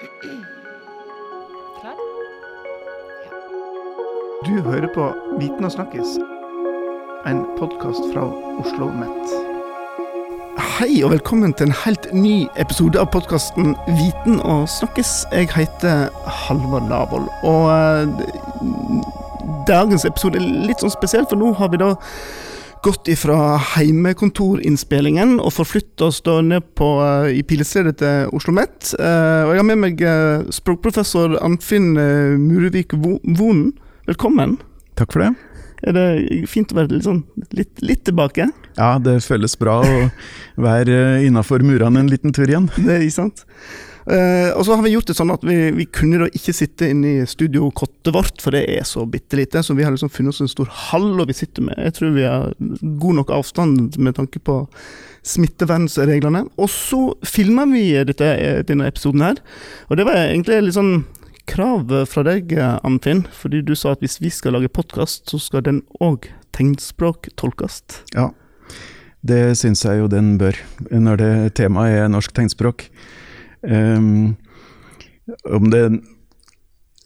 Klar? Du hører på Viten og snakkes, en podkast fra Oslo Mett. Hei og velkommen til en helt ny episode av podkasten Viten og snakkes. Jeg heter Halvard Lavoll, og eh, dagens episode er litt sånn spesiell, for nå har vi da gått ifra heimekontorinnspillingen og forflytta oss da ned på, eh, i pilestedet til Oslo OsloMet. Eh, og jeg har med meg eh, språkprofessor Anfinn Murevik Vo- Vonen. Velkommen. Takk for det. Er det fint å være litt, sånn, litt, litt tilbake? Ja, det føles bra å være innafor murene en liten tur igjen. Det er sant? Eh, og så har vi gjort det sånn at vi, vi kunne da ikke sitte inne i studiokottet vårt, for det er så bitte lite. Så vi har liksom funnet oss en stor hall, og vi sitter med Jeg tror vi har god nok avstand med tanke på smittevernreglene. Og så filma vi dette, denne episoden her, og det var egentlig litt sånn krav fra deg, Anfinn, fordi du sa at hvis vi skal lage podkast, så skal den òg tegnspråk tolkes. Ja, det syns jeg jo den bør, når det temaet er norsk tegnspråk. Ehm, om det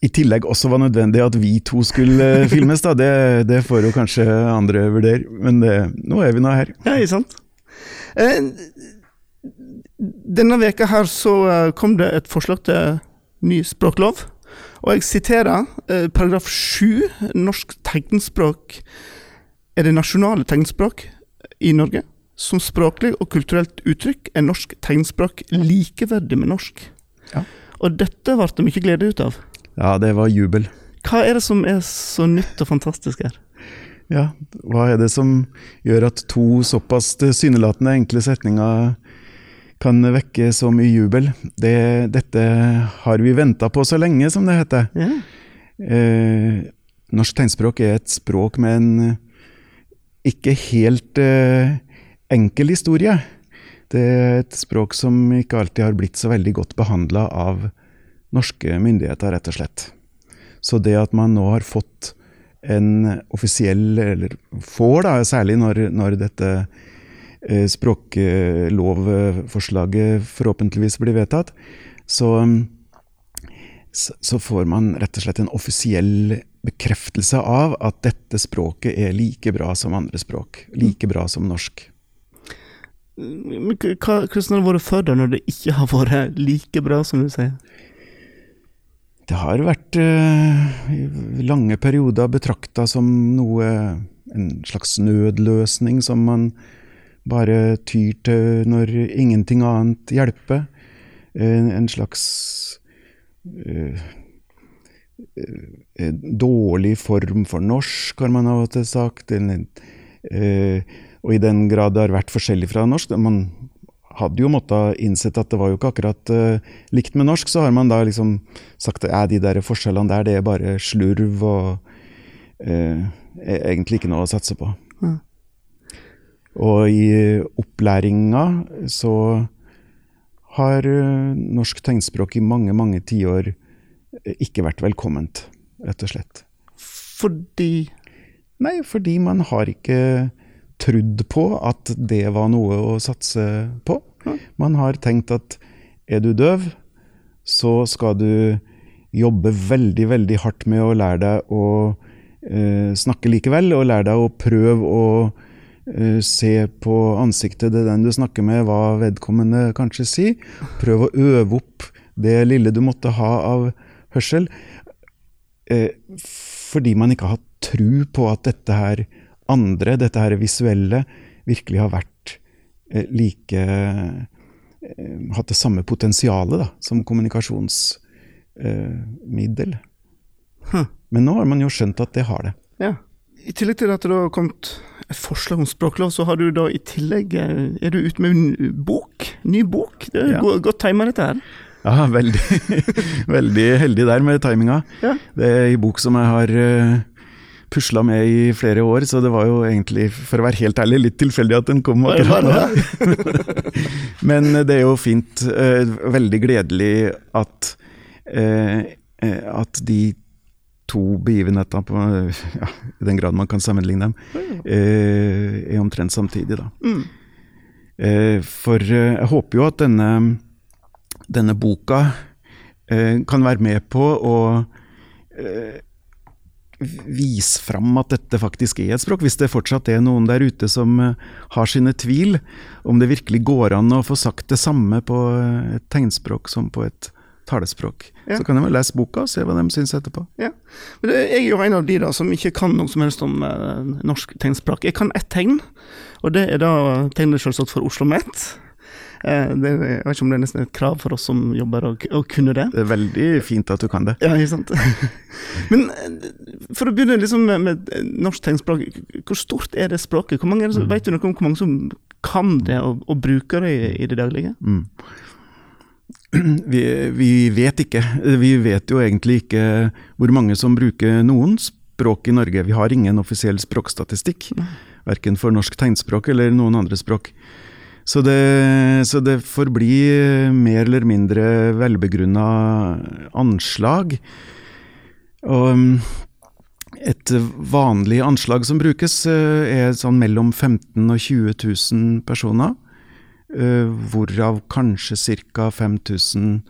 i tillegg også var nødvendig at vi to skulle filmes, da, det, det får jo kanskje andre vurdere. Men det, nå er vi nå her. Ja, ikke sant? Eh, denne veka her så eh, kom det et forslag til ny språklov. Og jeg siterer eh, paragraf 7. Norsk tegnspråk er det nasjonale tegnspråk i Norge. Som språklig og kulturelt uttrykk er norsk tegnspråk likeverdig med norsk. Ja. Og dette ble det mye glede ut av. Ja, det var jubel. Hva er det som er så nytt og fantastisk her? Ja, hva er det som gjør at to såpass tilsynelatende enkle setninger kan vekke så mye jubel? Det, dette har vi venta på så lenge, som det heter. Ja. Eh, norsk tegnspråk er et språk med en ikke helt eh, enkel historie. Det er et språk som ikke alltid har blitt så veldig godt behandla av norske myndigheter, rett og slett. Så det at man nå har fått en offisiell, eller får da, særlig når, når dette eh, språklovforslaget forhåpentligvis blir vedtatt, så, så får man rett og slett en offisiell bekreftelse av at dette språket er like bra som andre språk. Like bra som norsk. Hva, hvordan har det vært før, da, når det ikke har vært like bra, som du sier? Det har vært uh, lange perioder betrakta som noe En slags nødløsning som man bare tyr til når ingenting annet hjelper. En, en slags uh, dårlig form for norsk, har man av og til sagt. En, eh, og i den grad det har vært forskjellig fra norsk Man hadde jo måttet innsett at det var jo ikke akkurat uh, likt med norsk, så har man da liksom sagt at de der forskjellene der, det er bare slurv og uh, er egentlig ikke noe å satse på. Ja. Og i opplæringa så har uh, norsk tegnspråk i mange, mange tiår ikke vært velkomment, rett og slett. Fordi Nei, fordi man har ikke trodd på at det var noe å satse på. Man har tenkt at er du døv, så skal du jobbe veldig, veldig hardt med å lære deg å eh, snakke likevel, og lære deg å prøve å eh, se på ansiktet til den du snakker med, hva vedkommende kanskje sier. Prøv å øve opp det lille du måtte ha av hørsel. Eh, fordi man ikke har tro på at dette her andre, dette her visuelle, virkelig har vært eh, like eh, Hatt det samme potensialet da, som kommunikasjonsmiddel. Huh. Men nå har man jo skjønt at det har det. Ja. I tillegg til at det har kommet et forslag om språklov, så har du da i tillegg eh, Er du ute med en bok? Ny bok? Det er Ja. godt tima, dette her. Ja, veldig, veldig heldig der med timinga. Ja. Det er en bok som jeg har uh, pusla med i flere år, så det var jo egentlig, for å være helt ærlig, litt tilfeldig at den kom akkurat nå. Men det er jo fint, eh, veldig gledelig at, eh, eh, at de to begivenhetene, på, ja, i den grad man kan sammenligne dem, eh, er omtrent samtidig. Da. Mm. Eh, for eh, jeg håper jo at denne, denne boka eh, kan være med på å eh, vise fram at dette faktisk er et språk. Hvis det fortsatt er noen der ute som eh, har sine tvil om det virkelig går an å få sagt det samme på eh, et tegnspråk som på et talespråk, Ja. så kan de vel lese boka og se hva de syns etterpå. Ja. Men jeg er jo en av de da som ikke kan noe som helst om eh, norsk tegnspråk. Jeg kan ett tegn, og det er da tegnet selvsagt for Oslo Met. Eh, det, jeg vet ikke om det er nesten et krav for oss som jobber å, å kunne det. Det er veldig fint at du kan det. Ja, ikke sant. Men eh, for å begynne liksom med, norsk tegnspråk, hvor stort er det språket? Hvor mange som- vet du noe om hvor mange som kan det og, og bruker det i, i det daglige? Mm. Vi, vi vet ikke. Vi vet jo egentlig ikke hvor mange som bruker noen språk i Norge. Vi har ingen offisiell språkstatistikk, verken for norsk tegnspråk eller noen andre språk. Så det, så det forblir mer eller mindre velbegrunna anslag. Og mm, et vanlig anslag som brukes, eh, er sånn mellom 15 000 og 20 000 personer. eh, Hvorav kanskje ca. 5000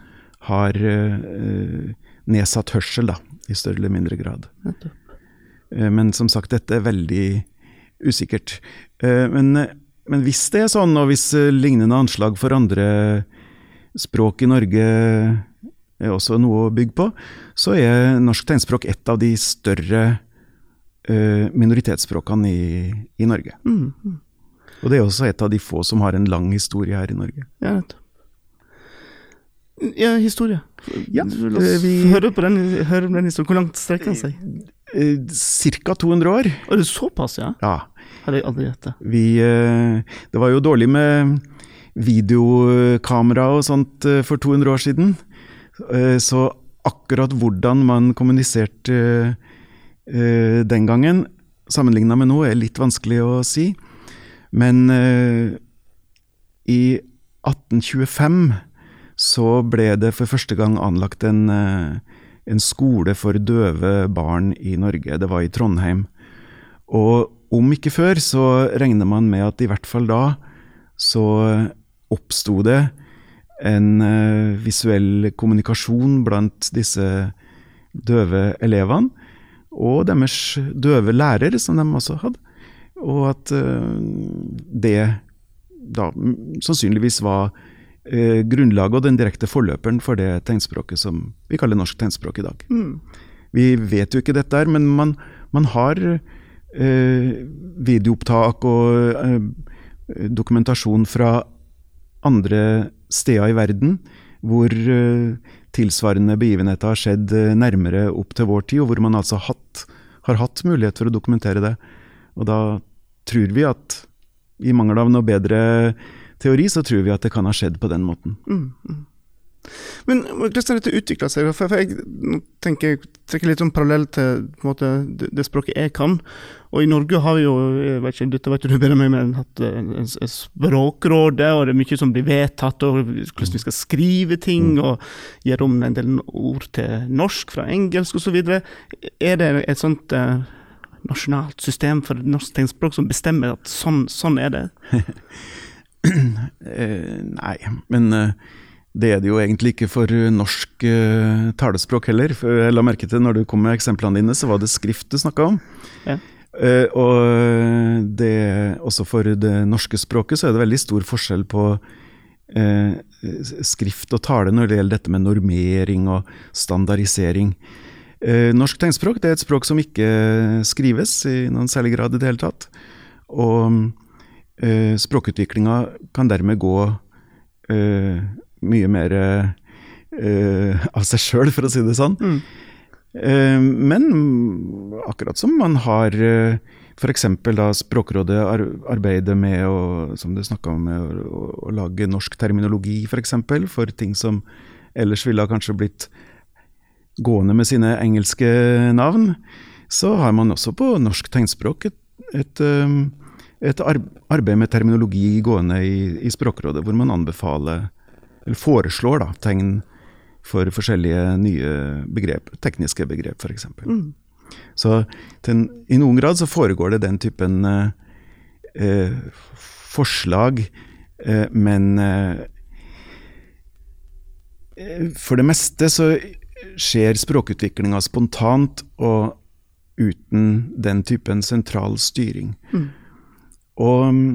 har eh, nedsatt hørsel, da, i større eller mindre grad. Eh, Men som sagt, dette er veldig usikkert. Eh, Men, men hvis det er sånn, og hvis eh, lignende anslag for andre språk i Norge er også noe å bygge på, så er norsk tegnspråk et av de større eh, minoritetsspråkene i, i Norge. Mm, mm. Og det er også et av de få som har en lang historie her i Norge. Ja. Ja, historie. Ja, La oss eh, vi- høre på den, høre den historien. Hvor langt strekker den seg? Ca. 200 år. Å, det er såpass, ja? Ja. Hadde jeg aldri gjetta. Eh, Det var jo dårlig med videokamera og sånt eh, for 200 år siden. Eh, Så akkurat hvordan man kommuniserte den gangen, sammenligna med nå, er litt vanskelig å si. Men i 1825 så ble det for første gang anlagt en, en skole for døve barn i Norge. Det var i Trondheim. Og om ikke før, så regner man med at i hvert fall da så oppsto det en eh, visuell kommunikasjon blant disse døve elevene, og deres døve lærer, som de også hadde. Og at eh, det da sannsynligvis var eh, grunnlaget og den direkte forløperen for det tegnspråket som vi kaller norsk tegnspråk i dag. Mm. Vi vet jo ikke dette, her, men man, man har videoopptak og eh, dokumentasjon fra andre steder i verden hvor eh, tilsvarende begivenheter har skjedd eh, nærmere opp til vår tid, og hvor man altså hatt, har hatt mulighet for å dokumentere det. Og da tror vi at, i mangel av noe bedre teori, så tror vi at det kan ha skjedd på den måten. Mm, mm. Men har dette utvikla seg? For, jeg tenker jeg trekker litt sånn parallell til måte, det, språket jeg kan. Og i Norge har vi jo jeg vet ikke, dette vet du bedre enn meg, men hatt eh, en, Språkrådet, og det er mye som blir vedtatt, og hvordan vi skal skrive ting, og gjøre om en del ord til norsk fra engelsk osv. Er det et sånt eh, nasjonalt system for norsk tegnspråk som bestemmer at sånn, sånn er det? uh, nei, men eh, det er det jo egentlig ikke for eh, norsk uh, talespråk heller. For jeg la merke til når du kom med eksemplene dine, så var det skrift du snakka om. Ja. Uh, og det, også for det norske språket så er det veldig stor forskjell på uh, skrift og tale når det gjelder dette med normering og standardisering. Norsk tegnspråk det er et språk som ikke skrives i noen særlig grad i det hele tatt. Og eh, språkutviklinga kan dermed gå eh, mye mer uh, av seg sjøl, for å si det sånn. Mm. Uh, men akkurat som man har uh, f.eks. da Språkrådet ar arbeider med å, som du om, med å, å, lage norsk terminologi f.eks. For, eksempel, for ting som ellers ville ha kanskje blitt gående med sine engelske navn, så har man også på norsk tegnspråk et, et, eh, et arbeid med terminologi gående i, i Språkrådet, hvor man anbefaler, eller foreslår, da, tegn for forskjellige nye begrep, tekniske begrep f.eks. Mm. Så den, i noen grad så foregår det den typen eh, forslag, eh, men eh, eh, for det meste så skjer språkutviklinga spontant og uten den typen sentral styring. Mm. Og mm,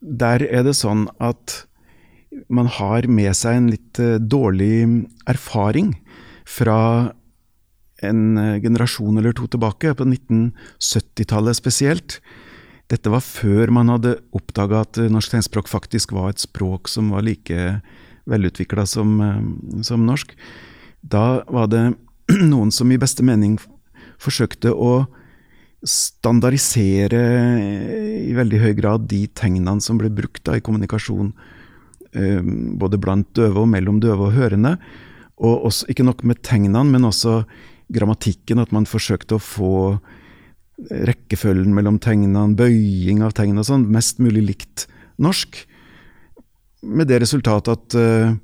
der er det sånn at man har med seg en litt eh, dårlig erfaring fra en eh, generasjon eller to tilbake, på 1970-tallet spesielt. Dette var før man hadde oppdaga at eh, norsk tegnspråk faktisk var et språk som var like velutvikla som, som norsk. Da var det noen som i beste mening forsøkte å standardisere i veldig høy grad de tegnene som ble brukt da, i kommunikasjon, både blant døve og mellom døve og hørende. Og også, ikke nok med tegnene, men også grammatikken, at man forsøkte å få rekkefølgen mellom tegnene, bøying av tegnene og sånn, mest mulig likt norsk. Med det resultatet at uh,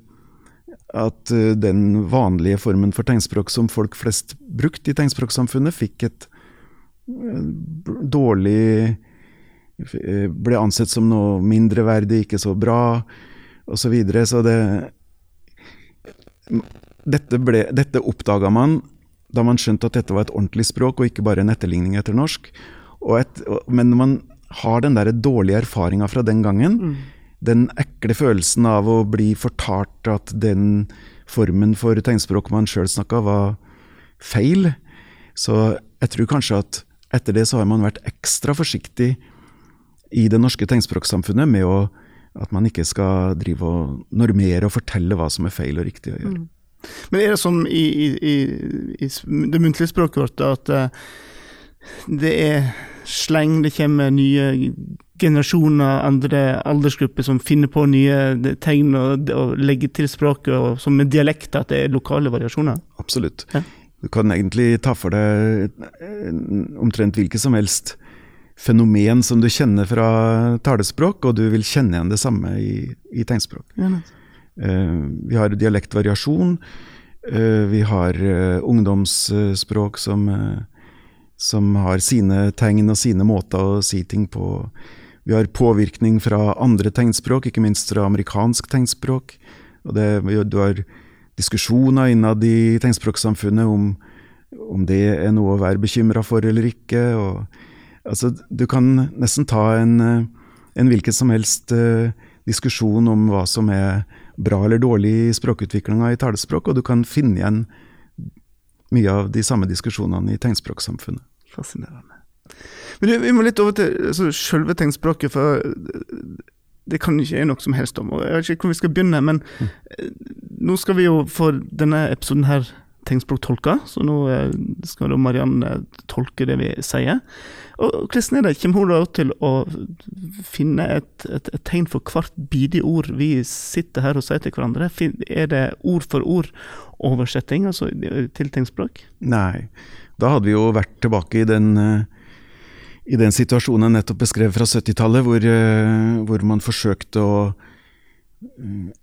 at eh, den vanlige formen for tegnspråk som folk flest brukte i tegnspråksamfunnet, fikk et eh, dårlig eh, Ble ansett som noe mindreverdig, ikke så bra, osv. Så, videre. så det Dette, ble, dette oppdaga man da man skjønte at dette var et ordentlig språk, og ikke bare en etterligning etter norsk. Et, men man har den der dårlige erfaringa fra den gangen. Mm den ekle følelsen av å bli fortalt at den formen for tegnspråk man sjøl snakka, var feil. Så jeg tror kanskje at etter det så har man vært ekstra forsiktig i det norske tegnspråksamfunnet med å, at man ikke skal drive og normere og fortelle hva som er feil og riktig å gjøre. Mm. Men er det sånn i, i, i, det muntlige språket vårt at uh, det er sleng, det kommer nye generasjoner, andre aldersgrupper som finner på nye tegn og, og legger til språket, og som med dialekter, at det er lokale variasjoner? Absolutt. Ja. Du kan egentlig ta for deg omtrent hvilket som helst fenomen som du kjenner fra talespråk, og du vil kjenne igjen det samme i, i tegnspråk. Ja, uh, vi har dialektvariasjon. Uh, vi har uh, ungdomsspråk som, som har sine tegn og sine måter å si ting på. Vi har påvirkning fra andre tegnspråk, ikke minst fra amerikansk tegnspråk. Og det, du har diskusjoner innad i tegnspråksamfunnet om, om det er noe å være bekymra for eller ikke. Og, altså, du kan nesten ta en, en hvilken som helst uh, diskusjon om hva som er bra eller dårlig i språkutviklinga i talespråk, og du kan finne igjen mye av de samme diskusjonene i tegnspråksamfunnet. Fascinerende. Men vi må litt over til altså, selve tegnspråket, for det kan ikke jeg noe som helst om. og Jeg vet ikke hvor vi skal begynne, men mm. nå skal vi jo for denne episoden her tegnspråktolka, så nå eh, skal da Marianne tolke det vi sier. Og Hvordan er det, kommer hun da til å finne et, et, et tegn for hvert bidige ord vi sitter her og sier til hverandre? Er det ord for ord oversetting, altså til tegnspråk? Nei, da hadde vi jo vært tilbake i den uh i den situasjonen jeg nettopp beskrev fra 70-tallet, hvor, eh, hvor, man forsøkte å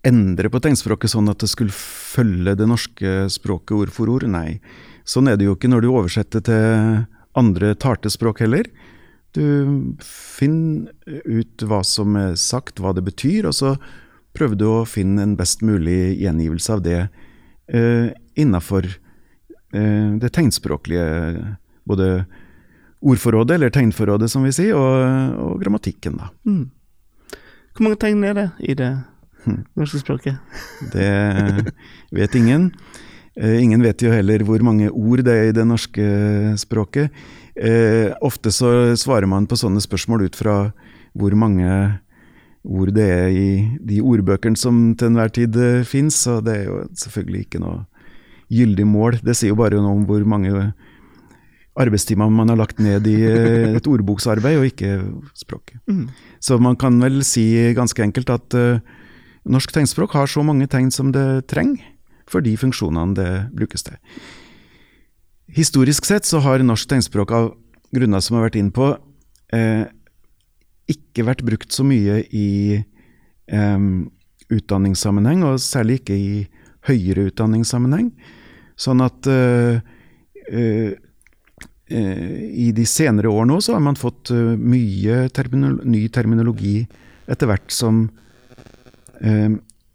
endre på tegnspråket sånn at det skulle følge det norske språket ord for ord. Nei, sånn er det jo ikke når du oversetter til andre tartespråk heller. Du finner ut hva som er sagt, hva det betyr, og så prøver du å finne en best mulig gjengivelse av det eh, innafor eh, det tegnspråklige, både ordforrådet, eller tegnforrådet som vi sier, og, og grammatikken, da. Mm. Hvor mange tegn er det i det hm. norske språket? Det vet ingen. Eh, ingen vet jo heller hvor mange ord det er i det norske språket. Eh, ofte så svarer man på sånne spørsmål ut fra hvor mange ord det er i de ordbøkene som til enhver tid eh, fins, og det er jo selvfølgelig ikke noe gyldig mål. Det sier jo bare noe om hvor mange arbeidstimer man har lagt ned i eh, et ordboksarbeid, og ikke språket. Mm. Så man kan vel si ganske enkelt at uh, norsk tegnspråk har så mange tegn som det trenger, for de funksjonene det brukes til. Historisk sett så har norsk tegnspråk av grunner som har vært inne på, eh, ikke vært brukt så mye i eh, utdanningssammenheng, og særlig ikke i høyere utdanningssammenheng. Sånn at eh, eh Eh, I de senere år nå så har man fått eh, mye terminolo ny terminologi etter hvert som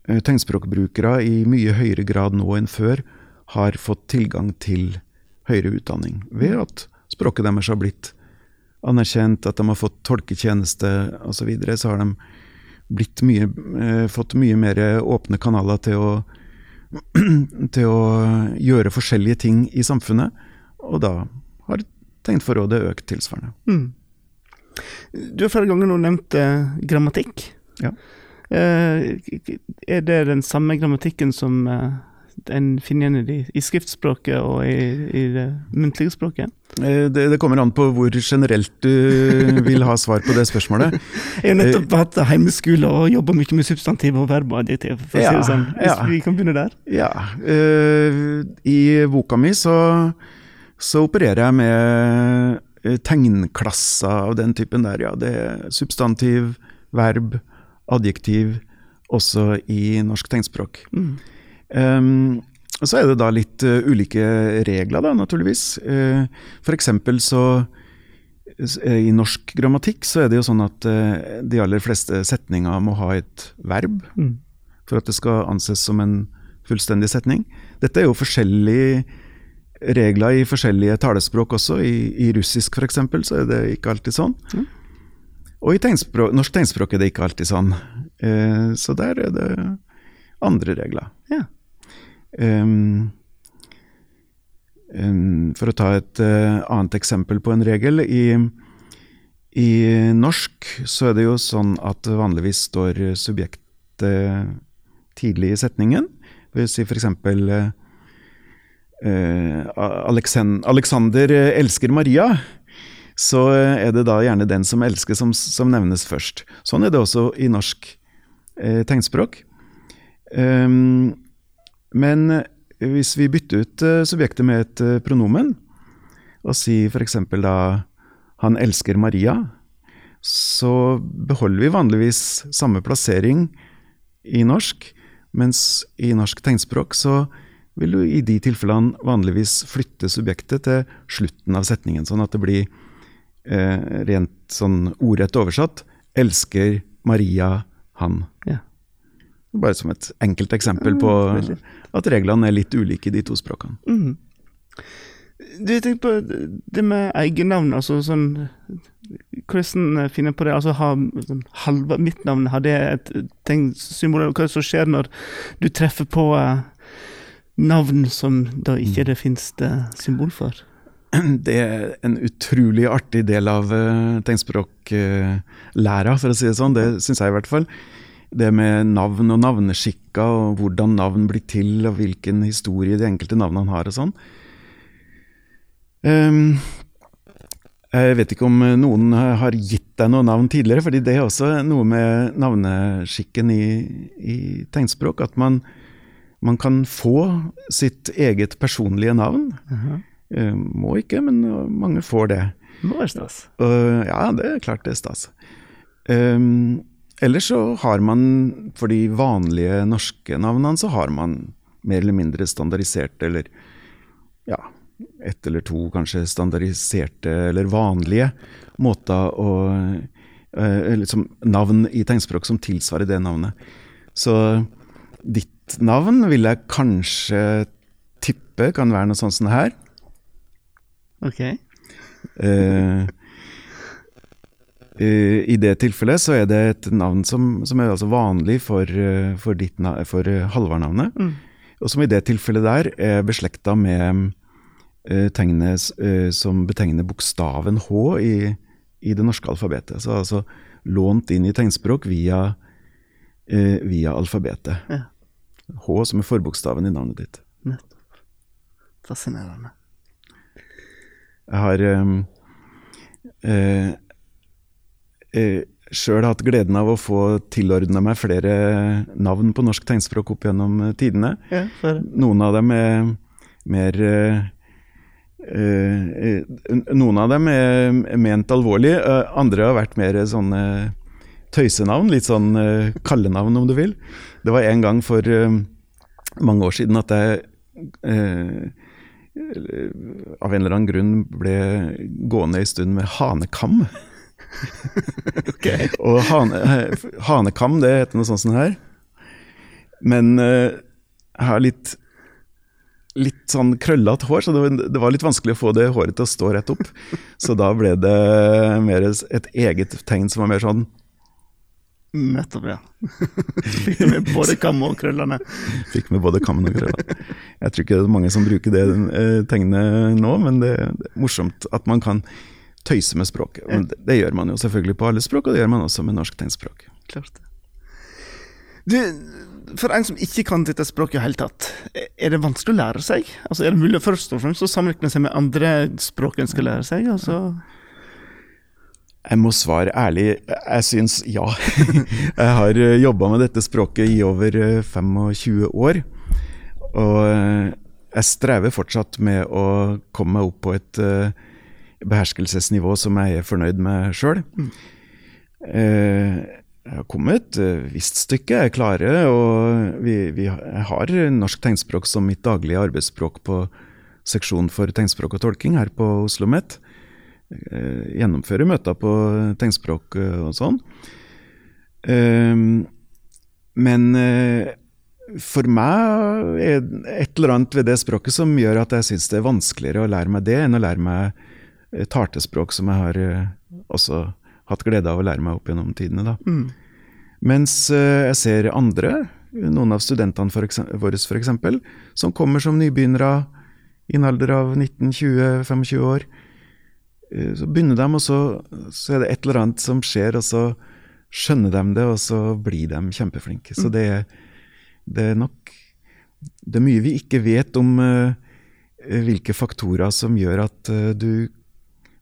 tegnspråkbrukere i mye høyere grad nå enn før har fått tilgang til høyere utdanning, ved at språket deres har blitt anerkjent, at de har fått tolketjeneste osv. Så, videre, så har de mye, eh, fått mye mer åpne kanaler til å, til å gjøre forskjellige ting i samfunnet, og da har tegnforrådet økt tilsvarende. Mm. Du har flere ganger nå nevnt eh, grammatikk. Ja. Eh, er det den samme grammatikken som eh, en finner igjen i, i skriftspråket og i, i det muntlige språket? Eh, det, det, kommer an på hvor generelt du vil ha svar på det spørsmålet. Jeg har nettopp hatt heimeskole og jobba mye med substantiv og verb og adjektiv, for å ja, si det sånn. Hvis ja. vi kan begynne der? Ja. I boka mi så, så opererer jeg med tegnklasser av den typen der, ja. Det er substantiv, verb, adjektiv, også i norsk tegnspråk. Mm. Um, så er det da litt uh, ulike regler, da, naturligvis. Uh, for eksempel så uh, I norsk grammatikk så er det jo sånn at de aller fleste setninger må ha et verb mm. for at det skal anses som en fullstendig setning. Dette er jo forskjellige regler i forskjellige talespråk også. I, i russisk f.eks. så er det ikke alltid sånn. Mm. Og i tegnspråk, norsk tegnspråk er det ikke alltid sånn. så der er det andre regler. Ja. Um, um, for å ta et uh, annet eksempel på en regel. I, I, norsk så er det jo sånn at vanligvis står subjektet tidlig i setningen. Si f.eks. Uh, uh, Alexander elsker Maria. Så er det da gjerne den som elsker, som, som nevnes først. Sånn er det også i norsk eh, tegnspråk. Um, men eh, hvis vi bytter ut uh, subjektet med et uh, pronomen, og sier f.eks. da 'han elsker Maria', så beholder vi vanligvis samme plassering i norsk, mens i norsk tegnspråk så vil du i de tilfellene vanligvis flytte subjektet til slutten av setningen, sånn at det blir eh, rent sånn ordrett oversatt 'elsker Maria han'. Ja. Bare som et enkelt eksempel på at reglene er litt ulike i de to språkene. Mm. Du, jeg på det med egennavn, altså sånn Hvordan finner på det? Altså har, sånn, halve mitt navn, har det et symbol? Hva som skjer når du treffer på uh, navn som da ikke det finnes det symbol for? Det er en utrolig artig del av uh, tegnspråklæra, uh, for å si det sånn. Det syns jeg i hvert fall det med navn og navneskikker, og hvordan navn blir til, og hvilken historie de enkelte navnene har og sånn. Um, jeg vet ikke om noen har gitt deg noe navn tidligere, fordi det er også noe med navneskikken i, i tegnspråk. At man, man, kan få sitt eget personlige navn. Uh -huh. Uh, må ikke, men mange får det. Må være stas. Ja, det er klart det er stas. Um, Ellers så har man, for de vanlige norske navnene, så har man mer eller mindre standardiserte, eller ja, ett eller to kanskje standardiserte eller vanlige måter å eh, liksom Navn i tegnspråk som tilsvarer det navnet. Så ditt navn vil jeg kanskje tippe kan være noe sånt som det her. Ok. Eh, i det tilfellet så er det et navn som, som er altså vanlig for, eh, for, for Halvard-navnet. Mm. Og som i det tilfellet der er beslekta med uh, tegnet uh, som betegner bokstaven H i, i, det norske alfabetet. Så altså lånt inn i tegnspråk via, uh, via alfabetet. Ja. H som er forbokstaven i navnet ditt. Nettopp. Fascinerende. Jeg har eh, eh, sjøl hatt gleden av å få tilordna meg flere navn på norsk tegnspråk opp gjennom eh, tidene. Ja, noen av dem er mer eh, eh, Noen av dem er ment alvorlig, eh, andre har vært mer sånne tøysenavn. Litt sånn eh, kallenavn, om du vil. Det var en gang for mange år siden at jeg av en eller annen grunn ble gående en stund med hanekam. okay. Og hane, hanekam, det heter noe sånt som her. Men eh, jeg har litt litt sånn krøllete hår, så det var, det var, litt vanskelig å få det håret til å stå rett opp. Så da ble det mer et eget tegn som var mer sånn Nettopp, ja. Fikk med både kam og krøllene. Fikk med både kammen og krøllene. Jeg tror ikke det er mange som bruker det eh, tegnet nå, men det er morsomt at man kan tøyse med språket. Det, det, gjør man jo selvfølgelig på alle språk, og det gjør man også med norsk tegnspråk. Klart det. Du, for en som ikke kan dette språket i hele tatt, er det vanskelig å lære seg? Altså, er det mulig først og fremst å sammenligne seg med andre språk en skal lære seg? Altså? Jeg må svare ærlig, jeg syns ja. jeg har eh, jobba med dette språket i over 25 eh, år. Og eh, jeg strever fortsatt med å komme meg opp på et beherskelsesnivå som jeg er fornøyd med sjøl. Mm. Jeg har kommet et visst stykke, jeg er klare. Og vi, vi har norsk tegnspråk som mitt daglige arbeidsspråk på seksjon for tegnspråk og tolking her på Oslo OsloMet. Eh, gjennomfører møter på tegnspråk eh, og sånn. Ehm, men for meg er et eller annet ved det språket som gjør at jeg syns det er vanskeligere å lære meg det enn å lære meg tartespråk, som jeg har også hatt glede av å lære meg opp gjennom tidene. Mm. Mens jeg ser andre, noen av studentene våre f.eks., som kommer som nybegynnere i en alder av 19-20-25 år. Uh, så begynner de, og så, så, er det et eller annet som skjer, og så skjønner de det, og så blir de kjempeflinke. Så mm. det, det er nok Det er mye vi ikke vet om uh, hvilke faktorer som gjør at du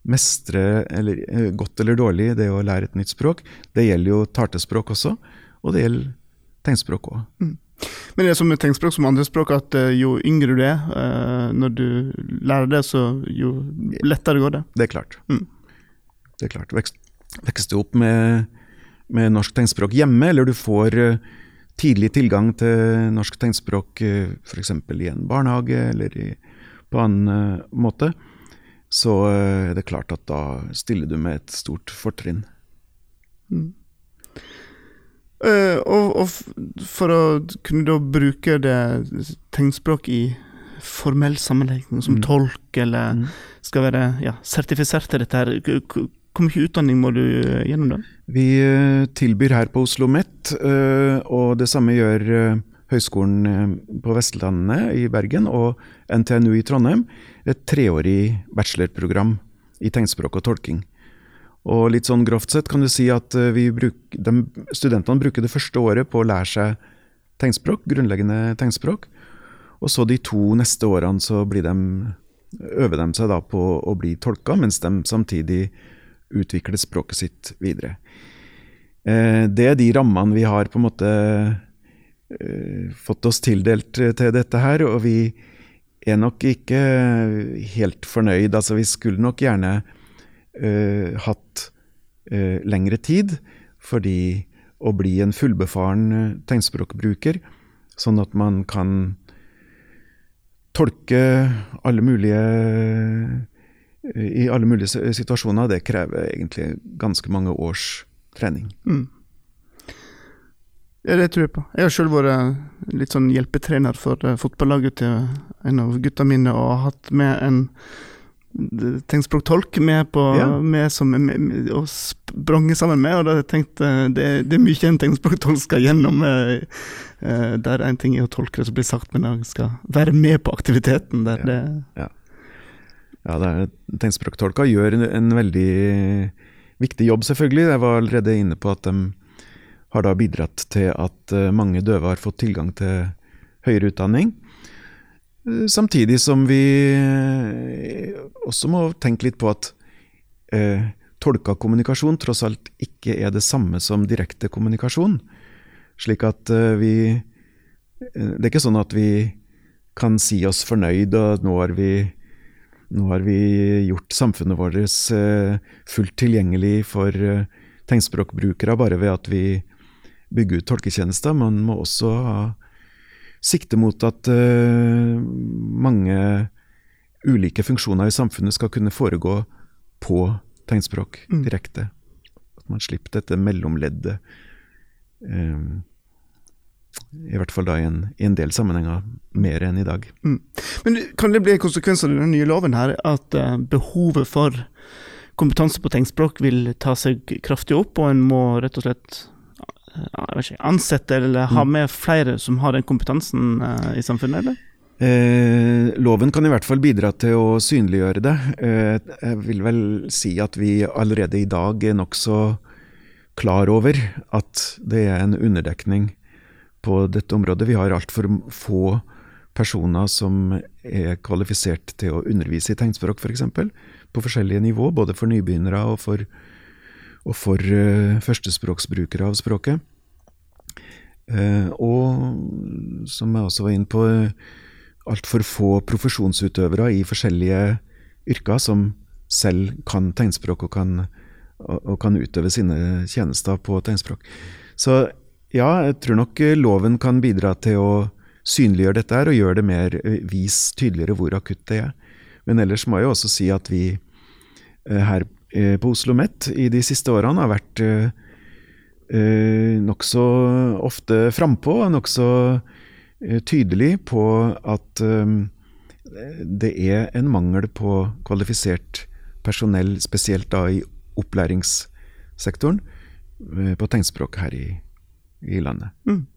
mestrer eller, uh, godt eller dårlig, det å lære et nytt språk. Det gjelder jo tartespråk også, og det gjelder tegnspråk òg. Men det er som med tegnspråk som andre språk, at uh, jo yngre du er, uh, når du lærer det, så jo lettere går det? Det er klart. Mm. Det er klart. Vekst, du opp med, med, norsk tegnspråk hjemme, eller du får uh, tidlig tilgang til norsk tegnspråk f.eks. i en barnehage eller i, på annen måte, så eh, er det klart at da stiller du med et stort fortrinn. Mm. Uh, og, og, for å kunne da bruke det tegnspråk i formell sammenheng, som mm. tolk eller mm. skal være ja, sertifisert til dette her, hvor mye utdanning må du gjennom da? Vi uh, tilbyr her på Oslo OsloMet, uh, og det samme gjør Høgskolen på Vestlandet i Bergen og NTNU i Trondheim et treårig bachelorprogram i tegnspråk og tolking. Og litt sånn grovt sett kan du si at eh, bruk, de, studentene bruker det første året på å lære seg tegnspråk, grunnleggende tegnspråk. Og så de to neste årene så de, øver de seg da på å bli tolka, mens de samtidig utvikler språket sitt videre. Eh, det er de rammene vi har på en måte eh, fått oss tildelt til dette her. og vi er nok ikke helt fornøyd. Altså, vi skulle nok gjerne hatt uh, lengre tid, fordi å bli en fullbefaren uh, tegnspråkbruker, sånn at man kan tolke alle mulige i alle mulige situasjoner, det krever egentlig ganske mange års trening. Mm. Ja, det tror jeg på. Jeg har sjøl vært litt sånn hjelpetrener for fotballaget til en av gutta mine, og har hatt med en tegnspråktolk med, på, ja. med som med, og sprang sammen med. Og da tenkte det, det, er mye en tegnspråktolk skal gjennom. Uh, uh, der en ting er å tolke det som blir sagt, men han skal være med på aktiviteten. der ja. det ja. ja, det er, tegnspråktolka gjør en, en veldig viktig jobb, selvfølgelig. Jeg var allerede inne på at de har da bidratt til at eh, mange døve har fått tilgang til høyere utdanning. Eh, samtidig som vi eh, også må tenke litt på at eh, tolka kommunikasjon tross alt ikke er det samme som direkte kommunikasjon. Slik at eh, vi Det er ikke sånn at vi kan si oss fornøyd, og nå har vi, nå har vi gjort samfunnet vårt eh, fullt tilgjengelig for tegnspråkbrukere bare ved at vi bygger ut tolketjenester. Man må også ha sikte mot at uh, mange ulike funksjoner i samfunnet skal kunne foregå på tegnspråk mm. direkte. At man slipper dette mellomleddet. Um, I hvert fall da i en, i en del sammenhenger mer enn i dag. Mm. Men kan det bli en konsekvens av den nye loven her, at uh, behovet for kompetanse på tegnspråk vil ta seg kraftig opp, og en må rett og slett ikke, ansette eller ha mm. med flere som har den kompetansen uh, i samfunnet, eller? Eh, loven kan i hvert fall bidra til å synliggjøre det. Eh, jeg vil vel si at vi allerede i dag er nokså klar over at det er en underdekning på dette området. Vi har altfor få personer som er kvalifisert til å undervise i tegnspråk, f.eks. På forskjellige nivå, både for nybegynnere og for, og for uh, førstespråksbrukere av språket. Uh, og som jeg også var inne på, altfor få profesjonsutøvere i forskjellige yrker som selv kan tegnspråk og kan, og kan utøve sine tjenester på tegnspråk. Så ja, jeg tror nok loven kan bidra til å synliggjøre dette her og gjøre det mer eh, vis tydeligere hvor akutt det er. Men ellers må jeg også si at vi eh, her eh, på Oslo OsloMet i de siste årene har vært nokså ofte frampå og nokså Eh, tydelig på at det er en mangel på kvalifisert personell, spesielt da i opplæringssektoren, eh, på tegnspråk her i, i landet. Mm.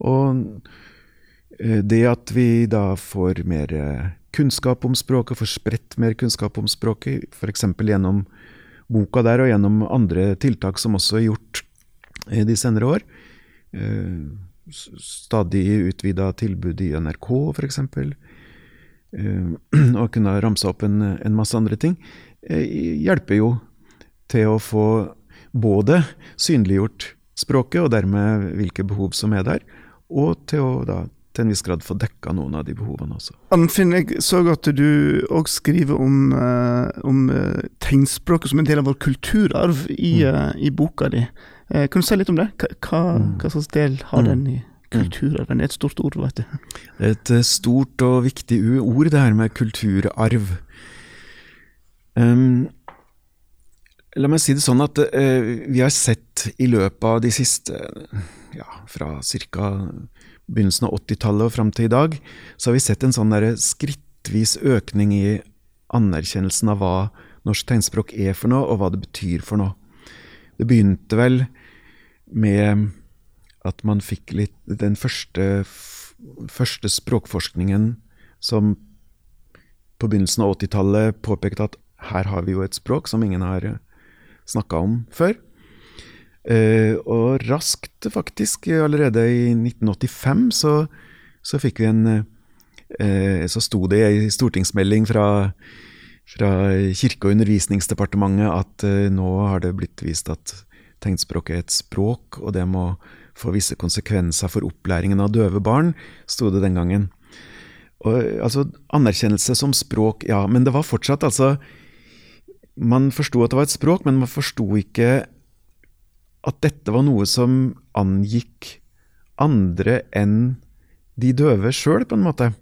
Og det at vi da får mer kunnskap om språket, får spredt mer kunnskap om språket, f.eks. gjennom boka der og gjennom andre tiltak som også er gjort de senere år, stadig utvida tilbud i NRK, f.eks. Uh, og kunne ramse opp en, en, masse andre ting, hjelper jo til å få både synliggjort språket, og dermed hvilke behov som er der, og til å da til en viss grad få dekka noen av de behovene også. Anfinn, jeg så at du òg skriver om, uh, om uh, tegnspråket som en del av vår kulturarv i, uh, i boka di. Kan du si litt om det? Hva, mm. hva slags del har mm. den i kulturarven? Det er et stort ord, vet du. Det er et stort og viktig ord, det her med kulturarv. Um, La meg si det sånn at uh, vi har sett i løpet av de siste ja, fra ca. begynnelsen av 80-tallet og fram til i dag, så har vi sett en sånn skrittvis økning i anerkjennelsen av hva norsk tegnspråk er for noe, og hva det betyr for noe. Det begynte vel med at man fikk litt den første, første språkforskningen som på begynnelsen av 80-tallet påpekte at her har vi jo et språk som ingen har snakka om før. Eh, og raskt, faktisk, allerede i 1985, så, så fikk vi en eh, Så sto det i stortingsmelding fra fra Kirke- og undervisningsdepartementet at uh, nå har det blitt vist at tegnspråk er et språk, og det må få visse konsekvenser for opplæringen av døve barn, sto det den gangen. Og, altså, Anerkjennelse som språk, ja, men det var fortsatt altså Man forsto at det var et språk, men man forsto ikke at dette var noe som angikk andre enn de døve sjøl, på en måte.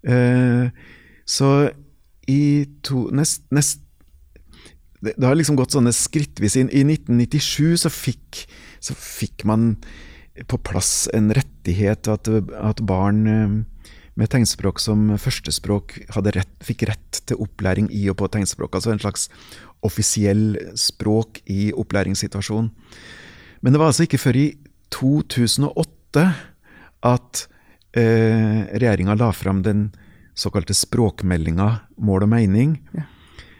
Uh, så i to, nest, nest, det, det, har liksom gått sånne skrittvis inn. I 1997 så fikk, så fikk man på plass en rettighet at, at barn eh, med tegnspråk som førstespråk rett, fikk rett til opplæring i og på tegnspråk. Altså en slags offisiell språk i opplæringssituasjonen. Men det var altså ikke før i 2008 at eh, regjeringa la fram den såkalte språkmeldinga Mål og mening, ja.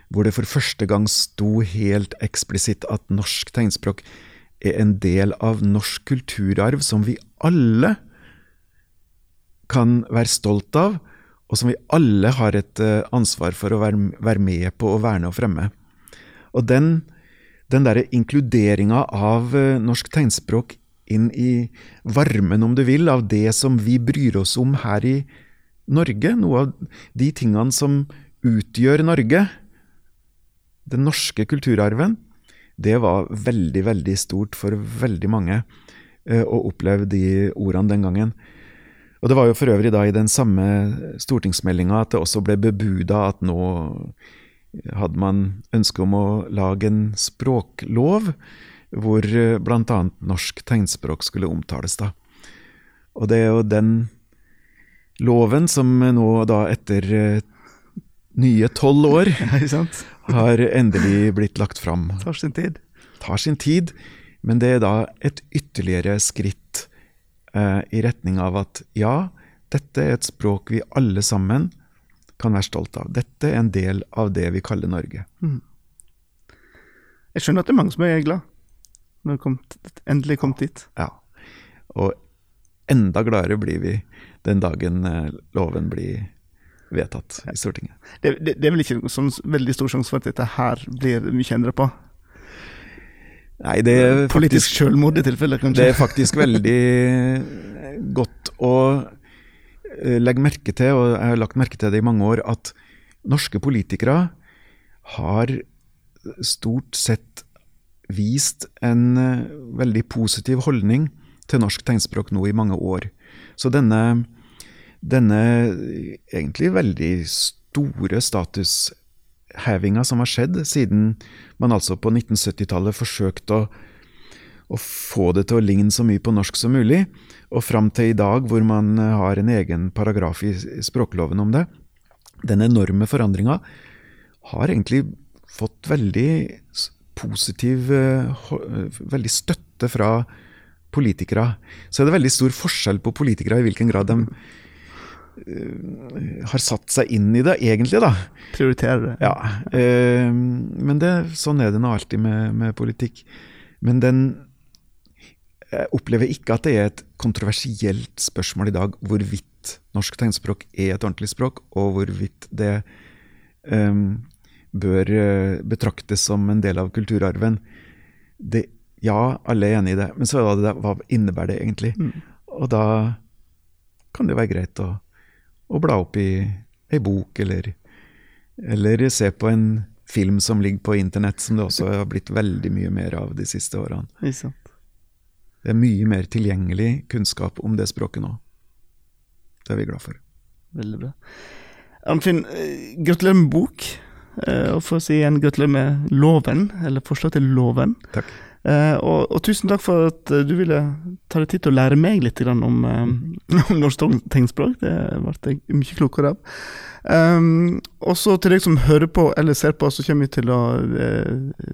hvor det for første gang sto helt eksplisitt at norsk tegnspråk er en del av norsk kulturarv som vi alle kan være stolt av, og som vi alle har et uh, ansvar for å være, være, med på å verne og fremme. Og den, den derre inkluderinga av uh, norsk tegnspråk inn i varmen, om du vil, av det som vi bryr oss om her i Norge, noe av de tingene som utgjør Norge, den norske kulturarven, det var veldig, veldig stort for veldig mange eh, å oppleve de ordene den gangen. Og Det var jo for øvrig da i den samme stortingsmeldinga at det også ble bebuda at nå hadde man ønske om å lage en språklov hvor eh, bl.a. norsk tegnspråk skulle omtales. da. Og det er jo den loven som nå da etter eh, nye tolv år har endelig blitt lagt fram. Tar sin tid. Tar sin tid, men det er da et ytterligere skritt eh, i retning av at ja, dette er et språk vi alle sammen kan være stolt av. Dette er en del av det vi kaller Norge. Jeg skjønner at det er mange som er glad når det kom, endelig kom dit. Ja. Og enda gladere blir vi den dagen eh, loven blir vedtatt i Stortinget. Det, det, det er vel ikke sånn veldig stor sjanse for at dette her blir mye endret på? Nei, det er Politisk faktisk, selvmord i tilfelle, det er faktisk veldig godt å legge merke til, og jeg har lagt merke til det i mange år, at norske politikere har stort sett vist en eh, veldig positiv holdning til norsk tegnspråk nå i mange år. Så denne, denne egentlig veldig store statushevinga som har skjedd siden man altså på 1970-tallet forsøkte å, å få det til å ligne så mye på norsk som mulig, og fram til i dag hvor man eh, har en egen paragraf i språkloven om det. Den enorme forandringa har egentlig fått veldig positiv eh, eh, Veldig støtte fra politikere. Så er det veldig stor forskjell på politikere i hvilken grad de har satt seg inn i det, egentlig, da. Prioritere det. Ja, men det, sånn er det nå alltid med, med politikk. Men den Jeg opplever ikke at det er et kontroversielt spørsmål i dag hvorvidt norsk tegnspråk er et ordentlig språk, og hvorvidt det um, bør eh, betraktes som en del av kulturarven. Det, ja, alle er enig i det, men så det hva innebærer det egentlig? Mm. Og da kan det være greit å, å bla opp i ei bok, eller eller se på en film som ligger på internett, som det også har blitt veldig mye mer av de siste årene. Det er mye mer tilgjengelig kunnskap om det språket nå. Det er vi glad for. Veldig bra. Arnfinn, eh, gratulerer med bok. eh, Og for å si igjen gratulerer med loven, eller forslag til loven. Takk. Eh, og, og tusen takk for at eh, du ville ta deg tid til å lære meg litt om, eh, om norsk tegnspråk. Det ble jeg mye klokere av. Um, og så til deg som hører på eller ser på, så kommer vi til å uh,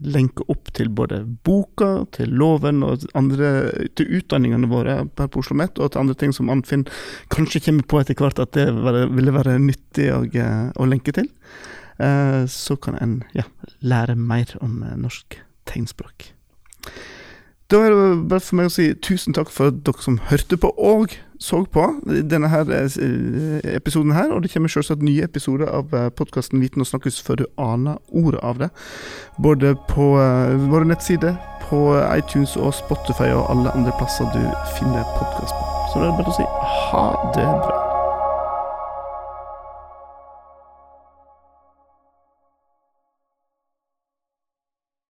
lenke opp til både boka, til loven og andre, til utdanningene våre her på Oslo OsloMet, og til andre ting som Anfinn kanskje kommer på etter hvert at det ville være nyttig å, å lenke til. Uh, så kan en ja, lære mer om norsk tegnspråk. Da er det bare for meg å si tusen takk for dere som hørte på og så på denne her eh, episoden her. Og det kommer selvsagt nye episoder av podkasten Viten og snakkes før du aner ordet av det. Både på eh, våre nettsider, på iTunes og Spotify og alle andre plasser du finner podkast på. Så da er det bare å si ha det bra.